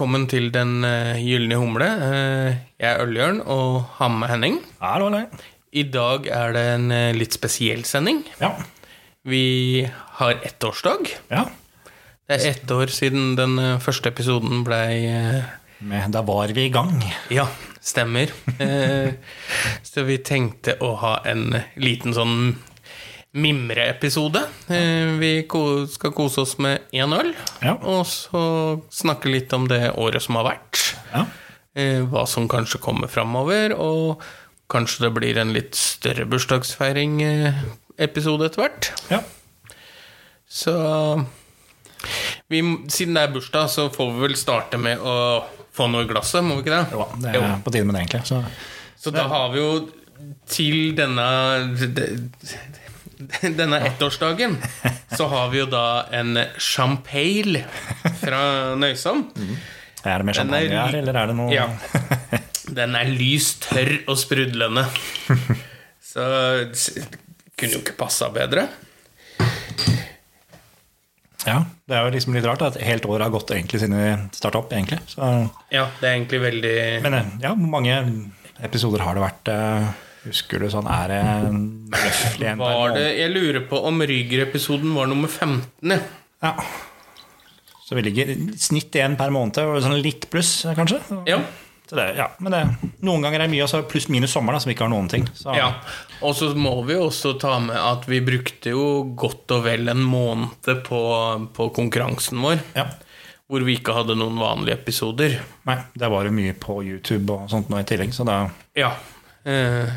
velkommen til Den eh, gylne humle. Eh, Jeg er Øljørn og har med Henning. Hallo, hallo. I dag er det en eh, litt spesiell sending. Ja. Vi har ettårsdag. ja. Det er ett år siden den første episoden blei Men da var vi i gang. Ja, stemmer. Så vi tenkte å ha en liten sånn mimreepisode. Eh, Vi skal kose oss med én øl, Ja. og så snakke litt om det året som har vært. Ja. eh, hva som kanskje kommer framover, og kanskje det blir en litt større bursdagsfeiring-episode etter hvert. ja. Så vi, siden det er bursdag, så får vi vel starte med å få noe i glasset, må vi ikke det? Jo, det er på tide med det, egentlig. Så Så da har vi jo til denne denne ettårsdagen så har vi jo da en champagne fra Nøysom. er det mer er champagne her, eller er det noe Ja. Den er lys, tørr og sprudlende. Så kunne jo ikke passa bedre. Ja, Det er jo liksom litt rart at et helt år har gått egentlig siden vi starta opp. egentlig. Så, Ja, det er egentlig veldig men eh, ja, hvor mange episoder har det vært? eh, Husker du sånn Er det røftlig en Var det? Jeg lurer på om Ryger-episoden var nummer 15, ja. Ja. Så vi ligger snitt én per måned, og sånn litt pluss, kanskje? Ja. Så det, ja, men det, Noen ganger er det mye, og så pluss minus sommer, da, som ikke har noen ting. Så, ja. Og så må vi også ta med at vi brukte jo godt og vel en måned på, på konkurransen vår. Ja. Hvor vi ikke hadde noen vanlige episoder. Nei, det var jo mye på YouTube og sånt nå i tillegg, så da Ja. Eh,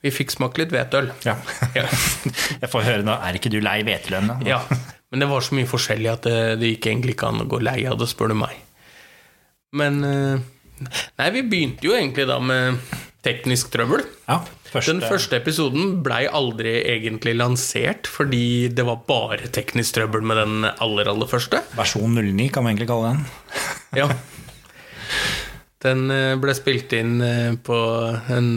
vi fikk smake litt hvetøl. Ja. Jeg får høre nå Er ikke du lei hvetelønn? ja. Men det var så mye forskjellig at det, det gikk egentlig ikke an å gå lei av det, spør du meg. Men eh, Nei, vi begynte jo egentlig da med teknisk trøbbel. Ja, første, Den første episoden blei aldri egentlig lansert, fordi det var bare teknisk trøbbel med den aller, aller første. Versjon 09 kan vi egentlig kalle den. Ja. Den eh, ble spilt inn eh, på en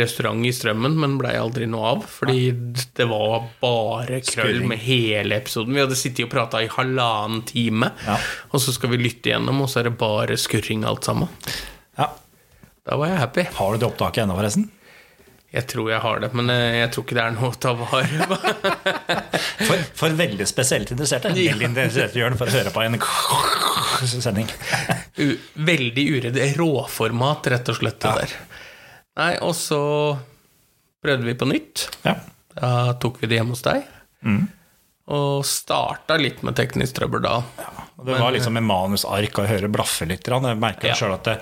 restaurant i Strømmen, men blei aldri noe av. Fordi det var bare krøll med hele episoden. Vi hadde sittet og prata i halvannen time, Ja. og så skal vi lytte gjennom, og så er det bare skurring alt sammen. Ja. Da var jeg happy. Har du det opptaket ennå, forresten? Jeg tror jeg har det, men eh, jeg tror ikke det er noe å ta vare på. For, for veldig spesielt interesserte. Veldig interesserte Jørn for å høre på en sending. Veldig uredd råformat, rett og slett. Ja. der. Nei, og så prøvde vi på nytt. Ja. Da tok vi det hjemme hos deg. Mm. Og starta litt med teknisk trøbbel da. Og det var liksom med manusark og høre blaffe litt. Jeg merker Ja. selv at det,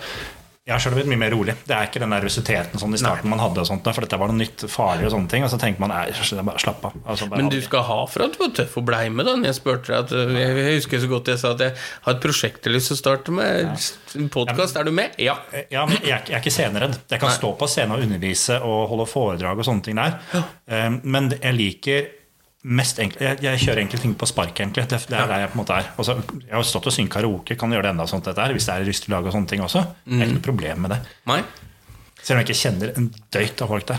jeg har selv blitt mye mer rolig. Det er ikke den nervøsiteten sånn i starten man hadde, og sånt, for dette var noe nytt, farlig og sånne ting. Og så tenker man nei, bare slapp av. Altså, bare Men du skal ha for at du var tøff og blei med, da. Jeg spurte deg at øh, Jeg husker så godt jeg sa at jeg har et prosjekt jeg har lyst til å starte med. Ja. podkast. Er du med? Ja. Ja, men jeg, jeg er ikke sceneredd. Jeg kan Nei. stå på scenen og undervise og holde foredrag og sånne ting der. Eh, Men jeg liker enkle jeg, jeg kjører egentlig ting på spark, egentlig. Det, det er der jeg på en måte er. Også, jeg har stått og syngt karaoke, kan gjøre det enda sånt dette her, hvis det er lyst til å lage og sånne ting også. Det er ikke noe problem med det. Nei? Selv om jeg ikke kjenner en døyt av folk der.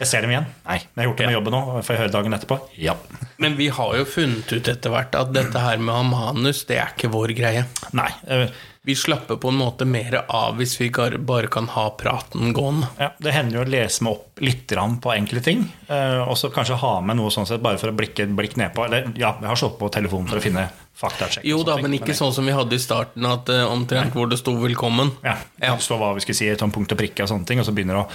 Jeg ser dem igjen. Nei. Men jeg har gjort det med jobben nå. Får jeg høre dagen etterpå? Ja. Men vi har jo funnet ut etter hvert at dette her med å ha manus, det er ikke vår greie. Nei. eh, Vi slapper på en måte mer av hvis vi bare kan ha praten gående. Ja, det hender jo å lese meg opp litt på enkle ting. eh, Og så kanskje ha med noe sånn sett bare for å blikke et blikk nedpå. Eller ja, jeg har slått på telefonen for å finne faktasjekk. Jo da, men ikke men sånn som vi hadde i starten, at eh, omtrent hvor det sto 'velkommen'. Ja, Ja. Det står hva vi skal si, et punkt og prikke og sånne ting, og så begynner å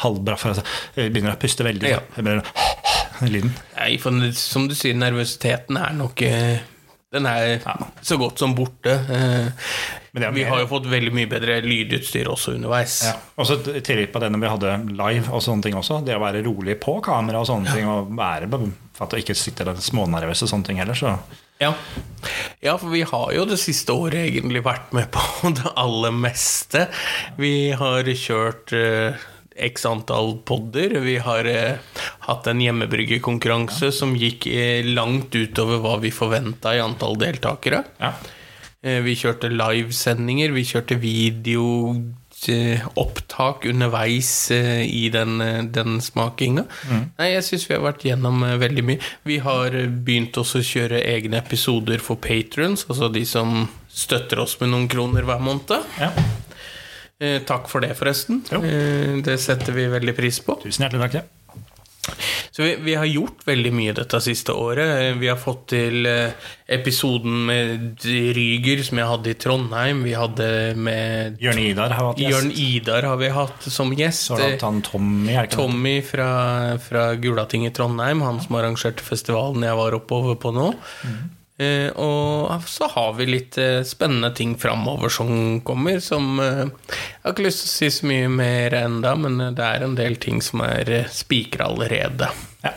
halvbraffe altså, Begynner å puste veldig. Ja. begynner å- Lyden. Nei, for som du sier, nervøsiteten er nok eh, Den er så godt som borte. Men Vi har jo fått veldig mye bedre lydutstyr også underveis. Ja. Og så tillegg på det når vi hadde live og sånne ting også. Det å være rolig på kamera og sånne ting, og være for at ikke sitte der smånervøs og sånne ting heller, så Ja. ja, for vi har jo det siste året egentlig vært med på det aller meste. Vi har kjørt eh, x antall podder. Vi har eh, hatt en hjemmebryggekonkurranse som gikk eh, langt utover hva vi forventa i antall deltakere. Ja. Eh, vi kjørte livesendinger, vi kjørte videoopptak underveis eh, i den, eh, den smakinga. Nei, jeg syns vi har vært gjennom veldig mye. Vi har begynt også å kjøre egne episoder for patrons, altså de som støtter oss med noen kroner hver måned. ja. Eh, takk for det, forresten. Eh, det setter vi veldig pris på. Tusen hjertelig takk. Ja. Så vi, vi har gjort veldig mye dette siste året. Vi har fått til eh, episoden med Ryger, som jeg hadde i Trondheim. Vi hadde med Jørn Idar har hatt gjest. Jørn Idar har vi hatt som gjest. Så har vi hatt han Tommy. Tommy fra, fra Gulating i Trondheim, han som arrangerte festivalen jeg var oppover på nå. Eh, og så har vi litt uh, spennende ting framover som kommer, som uh, Jeg har ikke lyst til å si så mye mer enda, men det er en del ting som er eh, spikra allerede. Ja.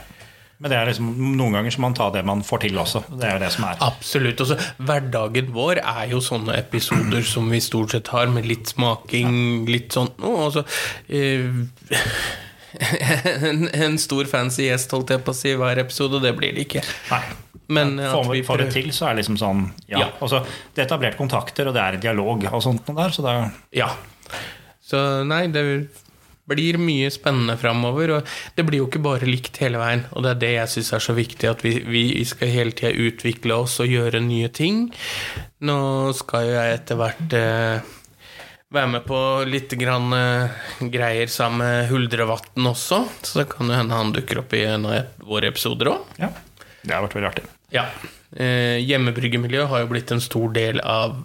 Men det er liksom, noen ganger så må man ta det man får til også. Det er jo det som er. Absolutt. Også, hverdagen vår er jo sånne episoder som vi stort sett har, med litt smaking, litt sånt noe. og så, en, en stor fancy gjest, holdt jeg på å si, hver episode. og Det blir det ikke. Nei. Men ja, Får vi får det til, så er det liksom sånn Ja. Ja. Altså, det er etablert kontakter, og det er en dialog og sånt der, så det er Ja. Så nei, det blir mye spennende framover. Og det blir jo ikke bare likt hele veien. Og det er det jeg syns er så viktig, at vi, vi skal hele tida utvikle oss og gjøre nye ting. Nå skal jo jeg etter hvert eh, være med på litt grann, eh, greier sammen med Huldrevatn også. Så det kan jo hende han dukker opp i en av våre episoder òg. Ja. Det har vært veldig artig. Ja. Eh, hjemmebryggemiljøet har jo blitt en stor del av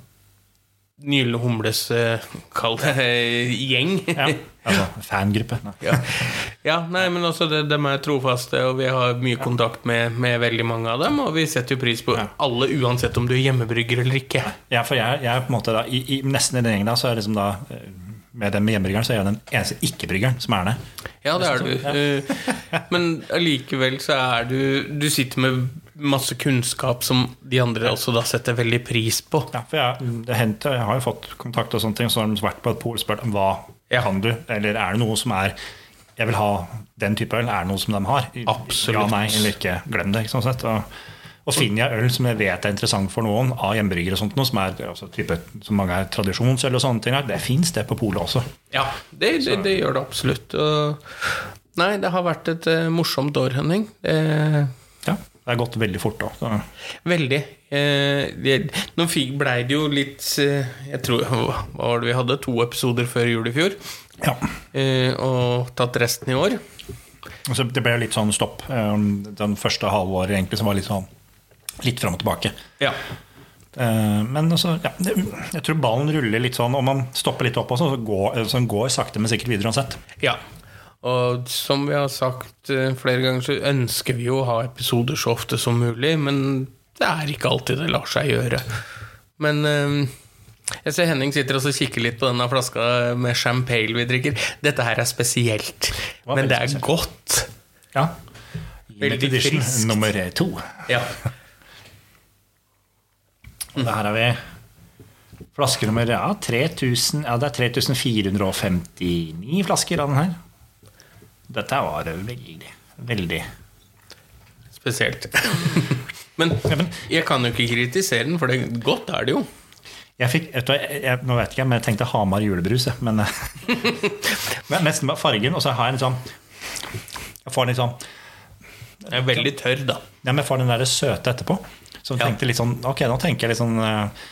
Nylende Humles eh, Kall det eh, gjeng. Ja. Altså, fangruppe. Ja. ja, nei, men også de, de er trofaste, og vi har mye kontakt med, med veldig mange av dem. Og vi setter jo pris på Ja. alle, uansett om du er hjemmebrygger eller ikke. Ja, for jeg, jeg er på en måte da, i, i, nesten i den gjengen da, så er liksom da eh, med den med hjemmebryggeren, så er jeg den eneste ikke-bryggeren som er det. Ja, det er du. Ja. Men allikevel så er du Du sitter med masse kunnskap som de andre også da setter veldig pris på. Ja, for jeg, det hendte, jeg har jo fått kontakt og sånne ting, så har de vært på et pol og spurt hva Ja. kan du, eller er det noe som er jeg vil ha den type øl, er det noe som de har? Absolutt. Ja, nei, eller ikke. Glem det. ikke sånn sett. Og, og finner jeg øl som jeg vet er interessant for noen, av hjemmebryggere og sånt, noe som er altså, type, som mange er tradisjonsøl og sånne ting, det fins det på polet også. Ja, det, det, det gjør det absolutt. Og, nei, det har vært et uh, morsomt år, Henning. Eh, Ja, det har gått veldig fort da. veldig. Eh, nå blei det jo litt eh, Jeg tror Hva var det vi hadde? To episoder før jul i fjor. Ja. Eh, og tatt resten i år. Så det ble litt sånn stopp. Um, Den første halvåret egentlig som var litt sånn litt fram og tilbake. Ja. Eh, Men altså, ja, jeg tror ballen ruller litt sånn, og man stopper litt opp også, så går, så går sakte, men sikkert videre uansett. ja. Og som vi har sagt eh, flere ganger, så ønsker vi jo å ha episoder så ofte som mulig, men det er ikke alltid det lar seg gjøre. Men eh, jeg ser Henning sitter og kikker litt på denne flaska med champagne vi drikker. Dette her er spesielt, det men det er er godt. Ja. Veldig edition friskt. nummer to. Ja. Og her har vi flaske nummer ja, 3000, ja, det er 3459 flasker av den her. Dette var veldig, veldig Spesielt. Men jeg kan jo ikke kritisere den, for det godt er det jo. jeg fikk, vet du, jeg, Nå vet ikke jeg, men jeg tenkte Hamar julebrus. Men, men nesten bare fargen, og så har jeg en sånn Jeg får litt sånn Jeg er veldig tørr, da. Ja, men jeg får den der søte etterpå. Så jeg tenkte litt sånn Ok, nå tenker jeg litt sånn eh,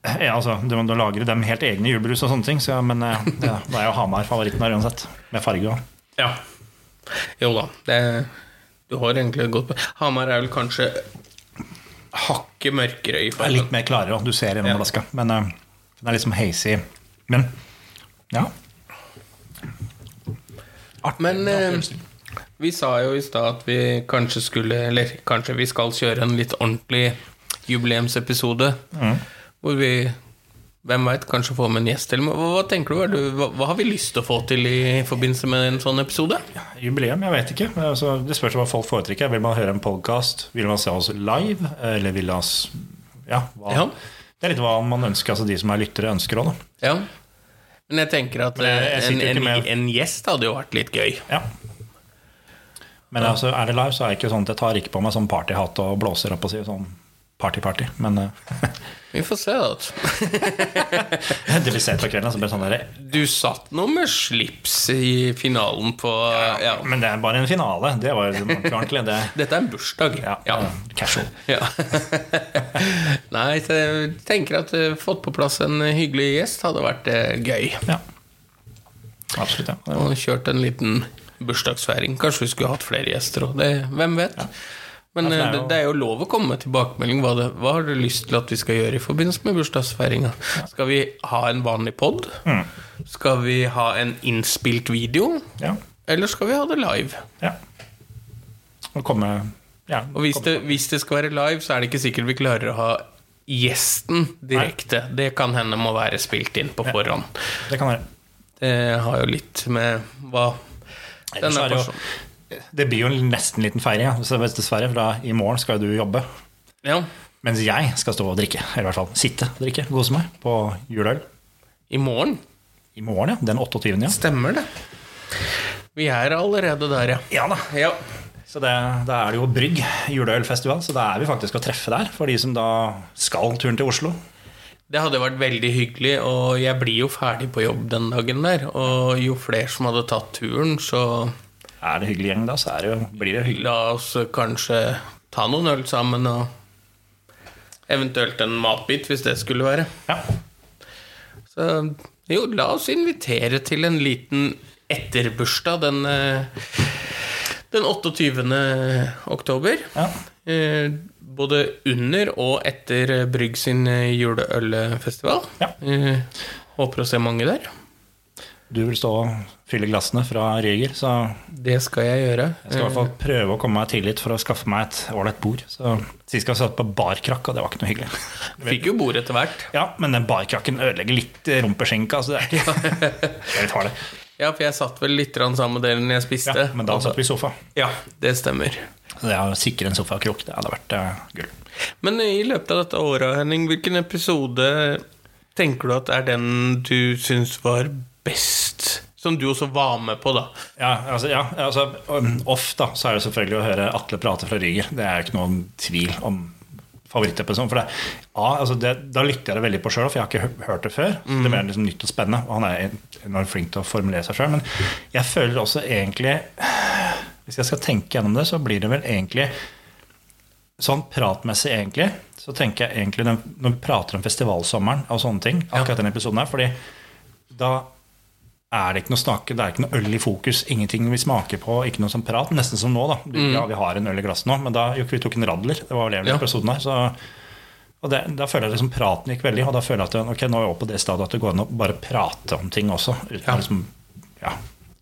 ja, altså, du, lager dem helt egne julebrus og sånne ting, så, men eh, ja, da er jo Hamar favoritten her uansett. Med farge òg. Ja. Jo da. Det, du har egentlig et godt. Hamar er vel kanskje hakket mørkere i fargen. litt mer klarere, du ser gjennom Ja. flaska. Men uh, den er liksom hazy. Men ja. Artig. Men eh, vi sa jo i stad at vi kanskje skulle Eller kanskje vi skal kjøre en litt ordentlig jubileumsepisode. Hvor vi hvem veit, kanskje få med en gjest. til. hva, hva tenker du? Du hva, hva har vi lyst til å få til i forbindelse med en sånn episode? Jubileum, jeg vet ikke. Altså, det spørs hva folk foretrekker. Vil man høre en podkast? Vil man se oss live? Eller vil man Ja. Ja. Det er litt hva man ønsker, altså de som er lyttere, ønsker òg, da. Ja. Men jeg tenker at jeg- jeg eh, en, en, med- en gjest hadde jo vært litt gøy. Ja. Men altså, er det live, så er det ikke sånn at jeg tar ikke på meg sånn partyhatt og blåser opp og sier sånn party-party. Men eh, Vi får se, da. det vi ser på kvelden, så blir det sånn der, Du satt nå med slips i finalen på Ja. Men det er bare en finale. Det var jo ordentlig. Det, Dette er en bursdag. ja, Ja. Casual. Ja. Nei, jeg tenker at uh, fått på plass en hyggelig gjest hadde vært eh, gøy. Ja. Absolutt. Ja. Og kjørt en liten bursdagsfeiring. Kanskje vi skulle hatt flere gjester òg. Hvem vet? Men Ja, det eh, er jo- det er jo lov å komme med tilbakemelding. Hva, det, hva har du lyst til at vi skal gjøre i forbindelse med bursdagsfeiringa? Skal vi ha en vanlig pod? Mm. Skal vi ha en innspilt video? Ja. Eller skal vi ha det live? ja. Og komme ja, Og hvis komme- det, hvis det skal være live, så er det ikke sikkert vi klarer å ha gjesten direkte. Det kan hende må være spilt inn på forhånd. Det kan være. Det har jo litt med hva denne er personen Det blir jo nesten en liten feiring. Ja. dessverre. For da, i morgen skal du jobbe. Ja, Mens jeg skal stå og drikke. Eller i hvert fall sitte og drikke. Kose meg på juleøl. i morgen. I morgen, ja. Den 28. ja. Stemmer det. Vi er allerede der, ja. Ja da. ja. Så det, da er det jo Brygg juleølfestival, så da er vi faktisk å treffe der. For de som da skal turen til Oslo. Det hadde vært veldig hyggelig, og jeg blir jo ferdig på jobb den dagen der. Og jo flere som hadde tatt turen, så Er det hyggelig gjeng da, så det jo, blir det hyggelig. la oss kanskje ta noen øl sammen, og eventuelt en matbit, hvis det skulle være. Ja. Så jo, la oss invitere til en liten etterbursdag den, eh, den 28. oktober. ja. Eh, Både under og etter Brygg sin eh, juleølfestival. Ja. Eh, Håper å se mange der. Du vil stå og fylle glassene fra Ryger, så Det skal jeg gjøre. jeg skal i hvert fall prøve å komme meg til litt for å skaffe meg et ålreit bord. Så Sist gang satt på barkrakk, og det var ikke noe hyggelig. Eh, Fikk jo bord etter hvert. Ja, men den barkrakken ødelegger litt rumpeskinka, så det er ikke det litt farlig. Ja, for jeg satt vel litt sammen med dere når jeg spiste. Ja, men da satt vi i sofa. Ja, det stemmer. Så det å sikre en sofakrok, det hadde vært uh, gull. Men i løpet av dette året, Henning, hvilken episode tenker du at er den du syns var best? Som du også var med på, da. Ja, altså, ja, altså Off da, så er det selvfølgelig å høre Atle prate fra Ryger. Det er ikke noen tvil om favorittepisoden. For det, ja, altså det, da lytter jeg det veldig på sjøl, for jeg har ikke hørt det før. Det er mer liksom nytt og spennende, og han er enormt flink til å formulere seg sjøl. Men jeg føler også egentlig Hvis jeg skal tenke gjennom det, så blir det vel egentlig Sånn pratmessig, egentlig, så tenker jeg egentlig den, når vi prater om festivalsommeren og sånne ting, akkurat den episoden her, fordi da er det ikke noe snakke, det er ikke noe øl i fokus, ingenting vi smaker på, ikke noe som prat. Nesten som nå, da. Ja, vi har en øl i glasset nå, men da jo, vi tok en radler. Det var vel Ja. episoden her. Så, og det, da føler jeg liksom praten gikk veldig, og da føler jeg at ok, nå er vi oppe på det stadiet at det går an å bare prate om ting også. Uten Ja. liksom, ja.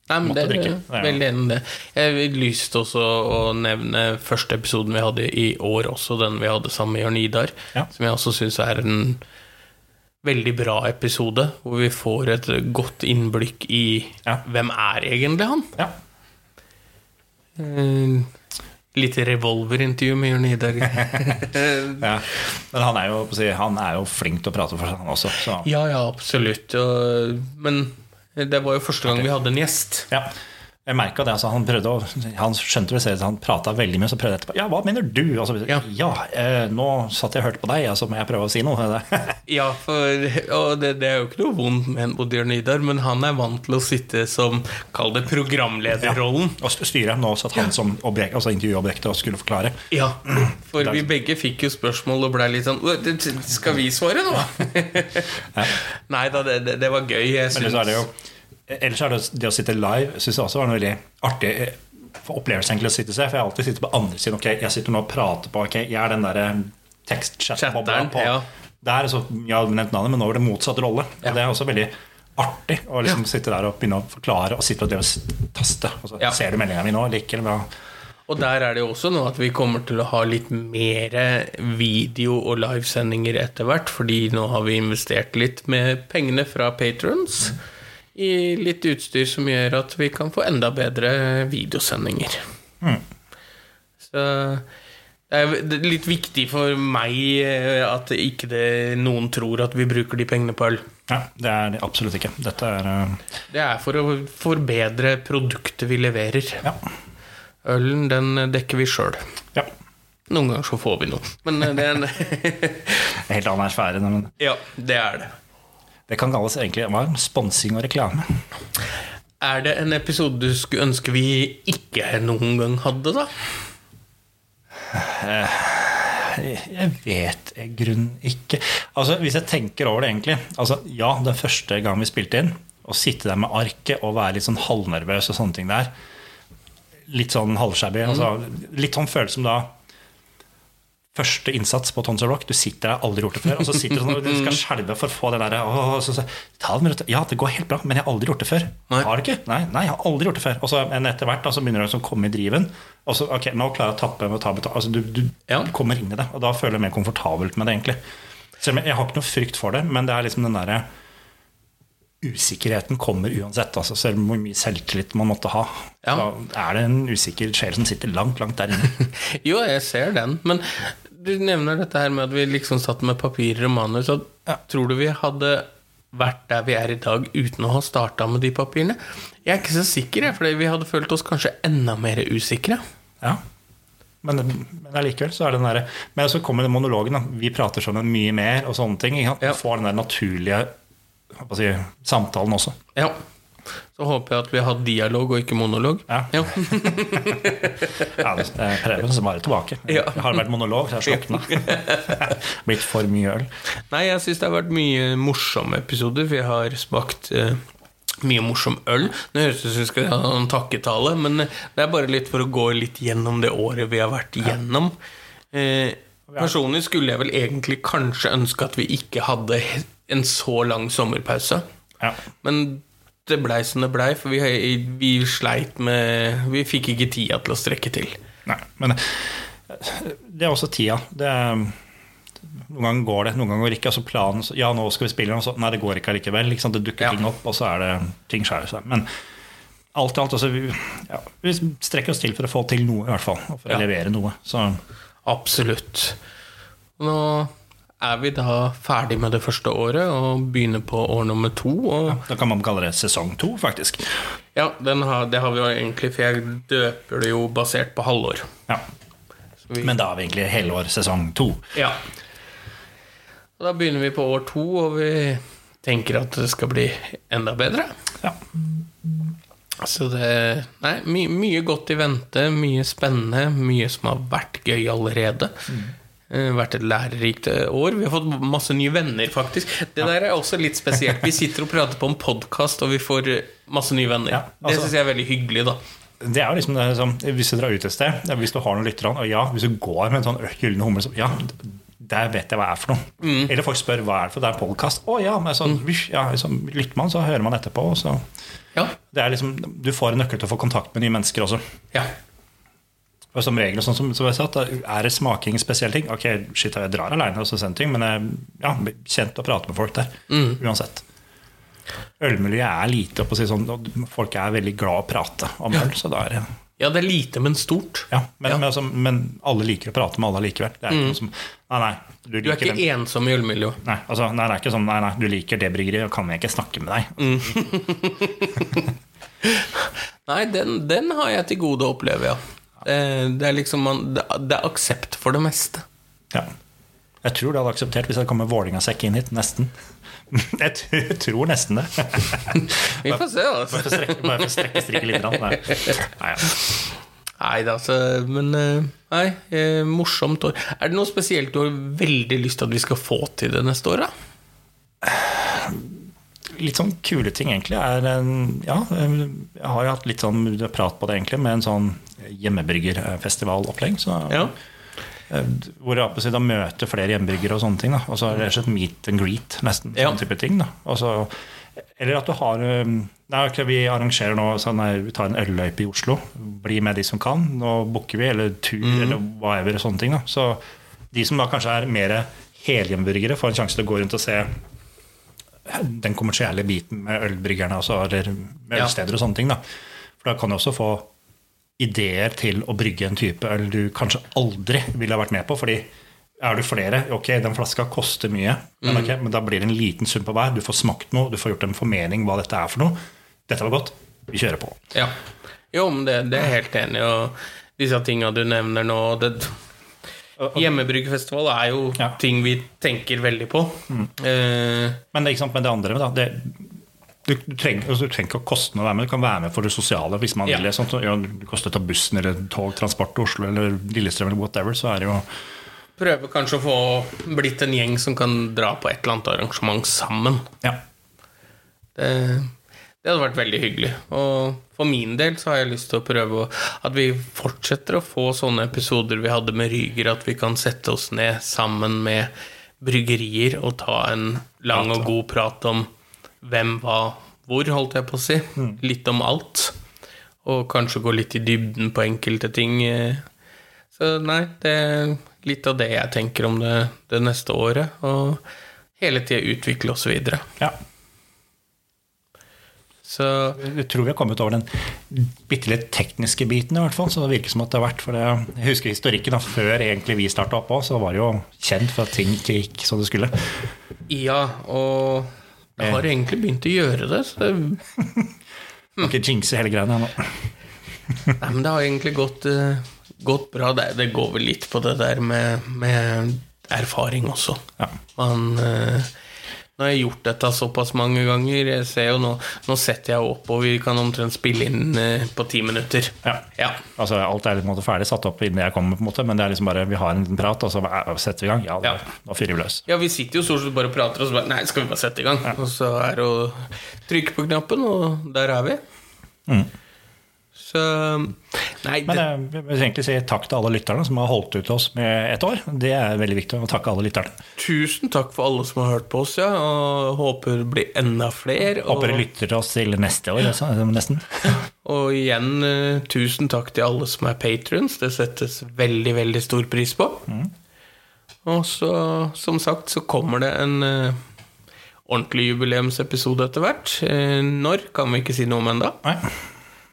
Nei, men det, drikke. Det er- Veldig enig i det. Jeg har lyst også å nevne første episoden vi hadde i år, også den vi hadde sammen med Jørn Idar. Ja. Som jeg også syns er en veldig bra episode, hvor vi får et godt innblikk i Ja. hvem er egentlig han. ja. Uh, Litt revolverintervju med Jørn Idar. ja. Men han er, jo, han er jo flink til å prate for seg, han også. Så. ja, ja, absolutt. Og, men det var jo første gang vi hadde en gjest. Ja. Jeg merket det, altså Han prøvde å, han skjønte det selv han prata veldig mye, så prøvde jeg etterpå. Ja, hva mener du? Og så, Ja. ja, eh, nå satt jeg og hørte på deg, og så må jeg prøve å si noe. Ja, for, og det, det er jo ikke noe vondt med en Odd Jørn men han er vant til å sitte som, kall det programlederrollen. Og styre. nå satt han som objekt, altså intervjuobjektet og skulle forklare. Ja, for vi begge fikk jo spørsmål og blei litt sånn Skal vi svare nå? Nei da, det, det, var gøy. Jeg syns Ellers er det det å sitte live synes jeg også var en veldig artig eh, opplevelse egentlig å sitte seg. For jeg har alltid sittet på andre siden. Ok, jeg sitter nå og prater på Ok, jeg er den derre tekstchat-bobla Chatteren, på ja. Der, så, jeg hadde nevnt navnet, men nå var det motsatt rolle. Ja. Og det er også veldig artig å liksom sitte der og begynne å forklare og sitte og det og taste. Og så Ja. Ser du meldinga mi nå? Eller hva? Og der er det jo også nå at vi kommer til å ha litt mer video- og livesendinger etter hvert, fordi nå har vi investert litt med pengene fra patrons i litt utstyr som gjør at vi kan få enda bedre videosendinger. Så det er litt viktig for meg eh, at ikke det, noen tror at vi bruker de pengene på øl. Ja, det er det absolutt ikke. Dette er uh... Det er for å forbedre produktet vi leverer. Ja. Ølen, den dekker vi sjøl. ja. Noen ganger så får vi noe. Men eh, det er En helt annen sfære. Men Ja, det er det. Det kan kalles egentlig hva, sponsing og reklame. Er det en episode du skulle ønske vi ikke noen gang hadde, da? Jeg vet i grunnen ikke. Altså, Hvis jeg tenker over det, egentlig altså, Ja, den første gang vi spilte inn, å sitte der med arket og være litt sånn halvnervøs og sånne ting der Litt sånn halvshabby. Altså, litt sånn følelse som da Første innsats på Tons of Rock. Du sitter der, aldri gjort det før. Og så sitter du sånn, du skal skjelve for å få det der åh, så, så, ta det med ro. Ja, det går helt bra, men jeg har aldri gjort det før. Nei. Har du ikke? Nei, nei, jeg har aldri gjort det før. Og så etter hvert så begynner du å komme i driven. Og så, ok, nå klarer jeg å tappe og ta betalt. Altså, du, du Ja. kommer inn i det, og da føler jeg mer komfortabelt med det, egentlig. Selv om jeg, har ikke noe frykt for det, men det er liksom den derre Usikkerheten kommer uansett, altså, selv hvor mye selvtillit man måtte ha. Ja. Så er det en usikker sjel som sitter langt, langt der inne. Jo, jeg ser den, men du nevner dette her med at vi liksom satt med papirer og manus. Og Tror du vi hadde vært der vi er i dag uten å ha starta med de papirene? Jeg er ikke så sikker, for vi hadde følt oss kanskje enda mer usikre. Ja. Men, men allikevel så er det den derre Men så kommer den monologen. Da. Vi prater sammen mye mer og sånne ting. Ja. Får den der naturlige si, samtalen også. Ja. Så håper jeg at vi har dialog og ikke monolog. Ja. Ja. Ja, det Preben som bare tilbake. Ja. Det har vært monolog, så jeg slukna. Blitt for mye øl. Nei, jeg syns det har vært mye morsomme episoder. Vi har smakt eh, mye morsom øl. Nå høres det ut som vi skal ha en takketale, men eh, det er bare litt for å gå litt gjennom det året vi har vært igjennom. Eh, personlig skulle jeg vel egentlig kanskje ønske at vi ikke hadde en så lang sommerpause. Ja. Men det blei som det blei, for vi, vi sleit med Vi fikk ikke tida til å strekke til. Nei, men det er også tida. Det er, noen ganger går det, noen ganger går det ikke. Altså planen, ja, nå skal vi spille, så nei, det går ikke allikevel. Liksom. Det dukker Ja. ting opp, og så er det ting skjærer seg. Men alt i alt, altså, vi, ja, vi strekker oss til for å få til noe, i hvert fall. Og for Ja. å levere noe. Så Absolutt. Nå er vi da ferdig med det første året og begynner på år nummer to. Og da kan man kalle det sesong to, faktisk. ja, den har, det har vi jo egentlig, for jeg døper det jo basert på halvår. Ja. Vi, Men da er vi egentlig helår sesong to. ja. Og da begynner vi på år to, og vi tenker at det skal bli enda bedre. Ja. Så det Nei, my, mye godt i vente, mye spennende, mye som har vært gøy allerede. Eh, Vært et lærerikt eh, år. Vi har fått masse nye venner, faktisk. Det der er også litt spesielt. Vi sitter og prater på en podkast, og vi får eh, masse nye venner. Ja, Det altså- syns jeg er veldig hyggelig, da. Det er jo liksom liksom Hvis du drar ut et sted, hvis du har noen lyttere, og ja, hvis du går med en sånn gyllen humle så, Ja, der vet jeg hva det er for noe. Mm. Eller folk spør hva er det for det er podkast. Å ja, men sånn, ja liksom, lytter man, så hører man etterpå. Så. Ja. Det er liksom, du får en nøkkel til å få kontakt med nye mennesker også. ja. Og som regel, sånn som, som jeg sa, er det smaking spesielle ting Ok, shit, jeg drar aleine og men jeg ja, kjent å prate med folk der. Mm. Uansett. Ølmiljøet er lite, opp å si sånn, og folk er veldig glad å prate om øl. så da er det ja, det er lite, men stort. Ja, men, Ja. Men, altså, men alle liker å prate med alle likevel. Det er ikke som Nei, nei. Du, Du er ikke det. ensom i ølmiljøet. Nei, altså, nei, det er ikke sånn Nei, nei, du liker det bryggeriet, og kan jeg ikke snakke med deg? Nei, den, den har jeg til gode å oppleve, ja. Det, det er liksom man, det, er aksept for det meste. Ja. Jeg tror det hadde akseptert hvis det kommer Vålerenga-sekk inn hit. Nesten. Jeg tror, tror nesten det. Vi får se, da altså. for å strekke, bare strekke strikken litt. Nei. Nei, ja. Nei da, altså. Men eh, nei, eh, morsomt år. Er det noe spesielt du har veldig lyst til at vi skal få til det neste år, da? Litt sånn kule ting, egentlig, er en- Ja, jeg har jo hatt litt sånn prat på det, egentlig, med en sånn hjemmebryggerfestivalopplegg. Så Ja. Hvor jeg da møter flere hjemmebryggere og sånne ting. Da. Og så er det slett meet and greet, nesten. Ja. Sånn type ting. Da. Så- eller at du har Nei, okay, Vi arrangerer nå sånn, her, vi tar en ølløype i Oslo. Bli med de som kan. Nå booker vi, eller tur, eller whatever. sånne ting da. Så de som da kanskje er mer helhjemmeburgere, får en sjanse til å gå rundt og se den kommersielle biten med ølbryggerne, altså, eller med ølsteder og sånne ting. da. For da kan du også få ideer til å brygge en type øl du kanskje aldri ville ha vært med på. fordi Er du flere, ok, den flaska koster mye, men, okay, men da blir det en liten sum på hver. Du får smakt noe, du får gjort en formening hva dette er for noe. Dette var godt, vi kjører på. Ja. Jo, men det, det er helt enig. Og disse tinga du nevner nå det, Hjemmebryggefestival er jo Ja. ting vi tenker veldig på. Eh, Men det, er ikke sant, med det andre da, det, du, du, trenger, altså, du trenger ikke å koste noe å være med, du kan være med for det sosiale hvis man Ja. vil. Sånt, ja, det koster å ta bussen eller tog, transport til Oslo eller Lillestrøm eller whatever, så er det jo prøve kanskje å få blitt en gjeng som kan dra på et eller annet arrangement sammen. Ja. Det, det hadde vært veldig hyggelig. Og for min del så har jeg lyst til å prøve å, at vi fortsetter å få sånne episoder vi hadde med Ryger, at vi kan sette oss ned sammen med bryggerier og ta en lang og god prat om hvem, hva, hvor, holdt jeg på å si. Litt om alt. Og kanskje gå litt i dybden på enkelte ting. Så nei, det er litt av det jeg tenker om det, det neste året. Og hele tida utvikle oss videre. ja. Så Jeg tror vi har kommet over den bitte litt tekniske biten, i hvert fall. Så det virker som at det har vært for det, Jeg husker historikken da, før egentlig vi starta opp òg, så var det jo kjent for at ting ikke gikk som det skulle. Ja, og jeg har egentlig begynt å gjøre det. Så det, Må ikke jinxe hele greia nå. nei, men det har egentlig gått, eh, gått bra. Det, det går vel litt på det der med, med erfaring også. Ja. Man eh, Nå har jeg gjort dette såpass mange ganger. Jeg ser jo nå, nå setter jeg opp, og vi kan omtrent spille inn eh, på ti minutter. Ja. Ja. Altså, alt er måte ferdig satt opp innen jeg kommer, på en måte, men det er liksom bare vi har en liten prat, og så setter vi i gang. Ja, da, Ja. da fyrer vi løs. Ja, vi sitter jo stort sett bare og prater, og så bare Nei, skal vi bare sette i gang? Og så er det å trykke på knappen, og der er vi. Mm. Så Nei, Men det, eh, jeg vil egentlig si takk til alle lytterne som har holdt ut oss med et år. Det er veldig viktig å takke alle lytterne. tusen takk for alle som har hørt på oss, ja. Og håper det blir enda flere. Og, Håper de lytter til oss til neste år, altså, nesten. og igjen, eh, tusen takk til alle som er patrons. Det settes veldig, veldig stor pris på. Mm. Og så, som sagt, så kommer det en eh, ordentlig jubileumsepisode etter hvert. Når kan vi ikke si noe om ennå.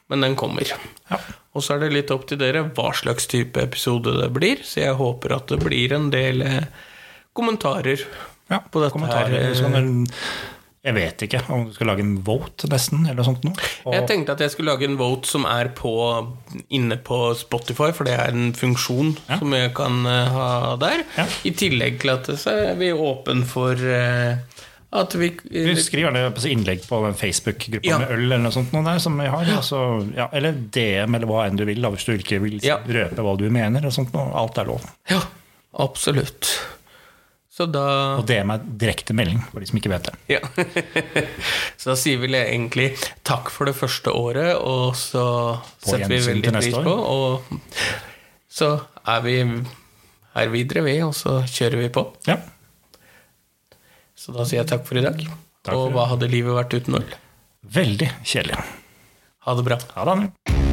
Men den kommer. Ja. Og så er det litt opp til dere hva slags type episode det blir, så jeg håper at det blir en del eh, kommentarer Ja, på dette kommentarer. her. eh. Jeg vet ikke om du skal lage en vote, nesten, eller noe sånt noe. Og- Jeg tenkte at jeg skulle lage en vote som er på, inne på Spotify, for det er en funksjon Ja. som jeg kan eh, ha der. Ja. I tillegg til at så er vi åpen for eh, vi Du Skriv gjerne innlegg på den Facebook-gruppa Ja. med øl eller noe sånt noe der, som vi har. Altså, ja, eller DM, eller hva enn du vil, da, hvis du ikke vil Ja. røpe hva du mener. Sånt. Alt er lov. Ja, absolutt. Så da Og DM er direkte melding, for de som ikke vet det. Ja. så da sier vi egentlig takk for det første året, og så På setter vi veldig pris på. Og så er vi her videre, vi, og så kjører vi på. Ja. Så da sier jeg takk for i dag. For og hva hadde livet vært uten øl? Veldig kjedelig. Ha det bra. Ha det.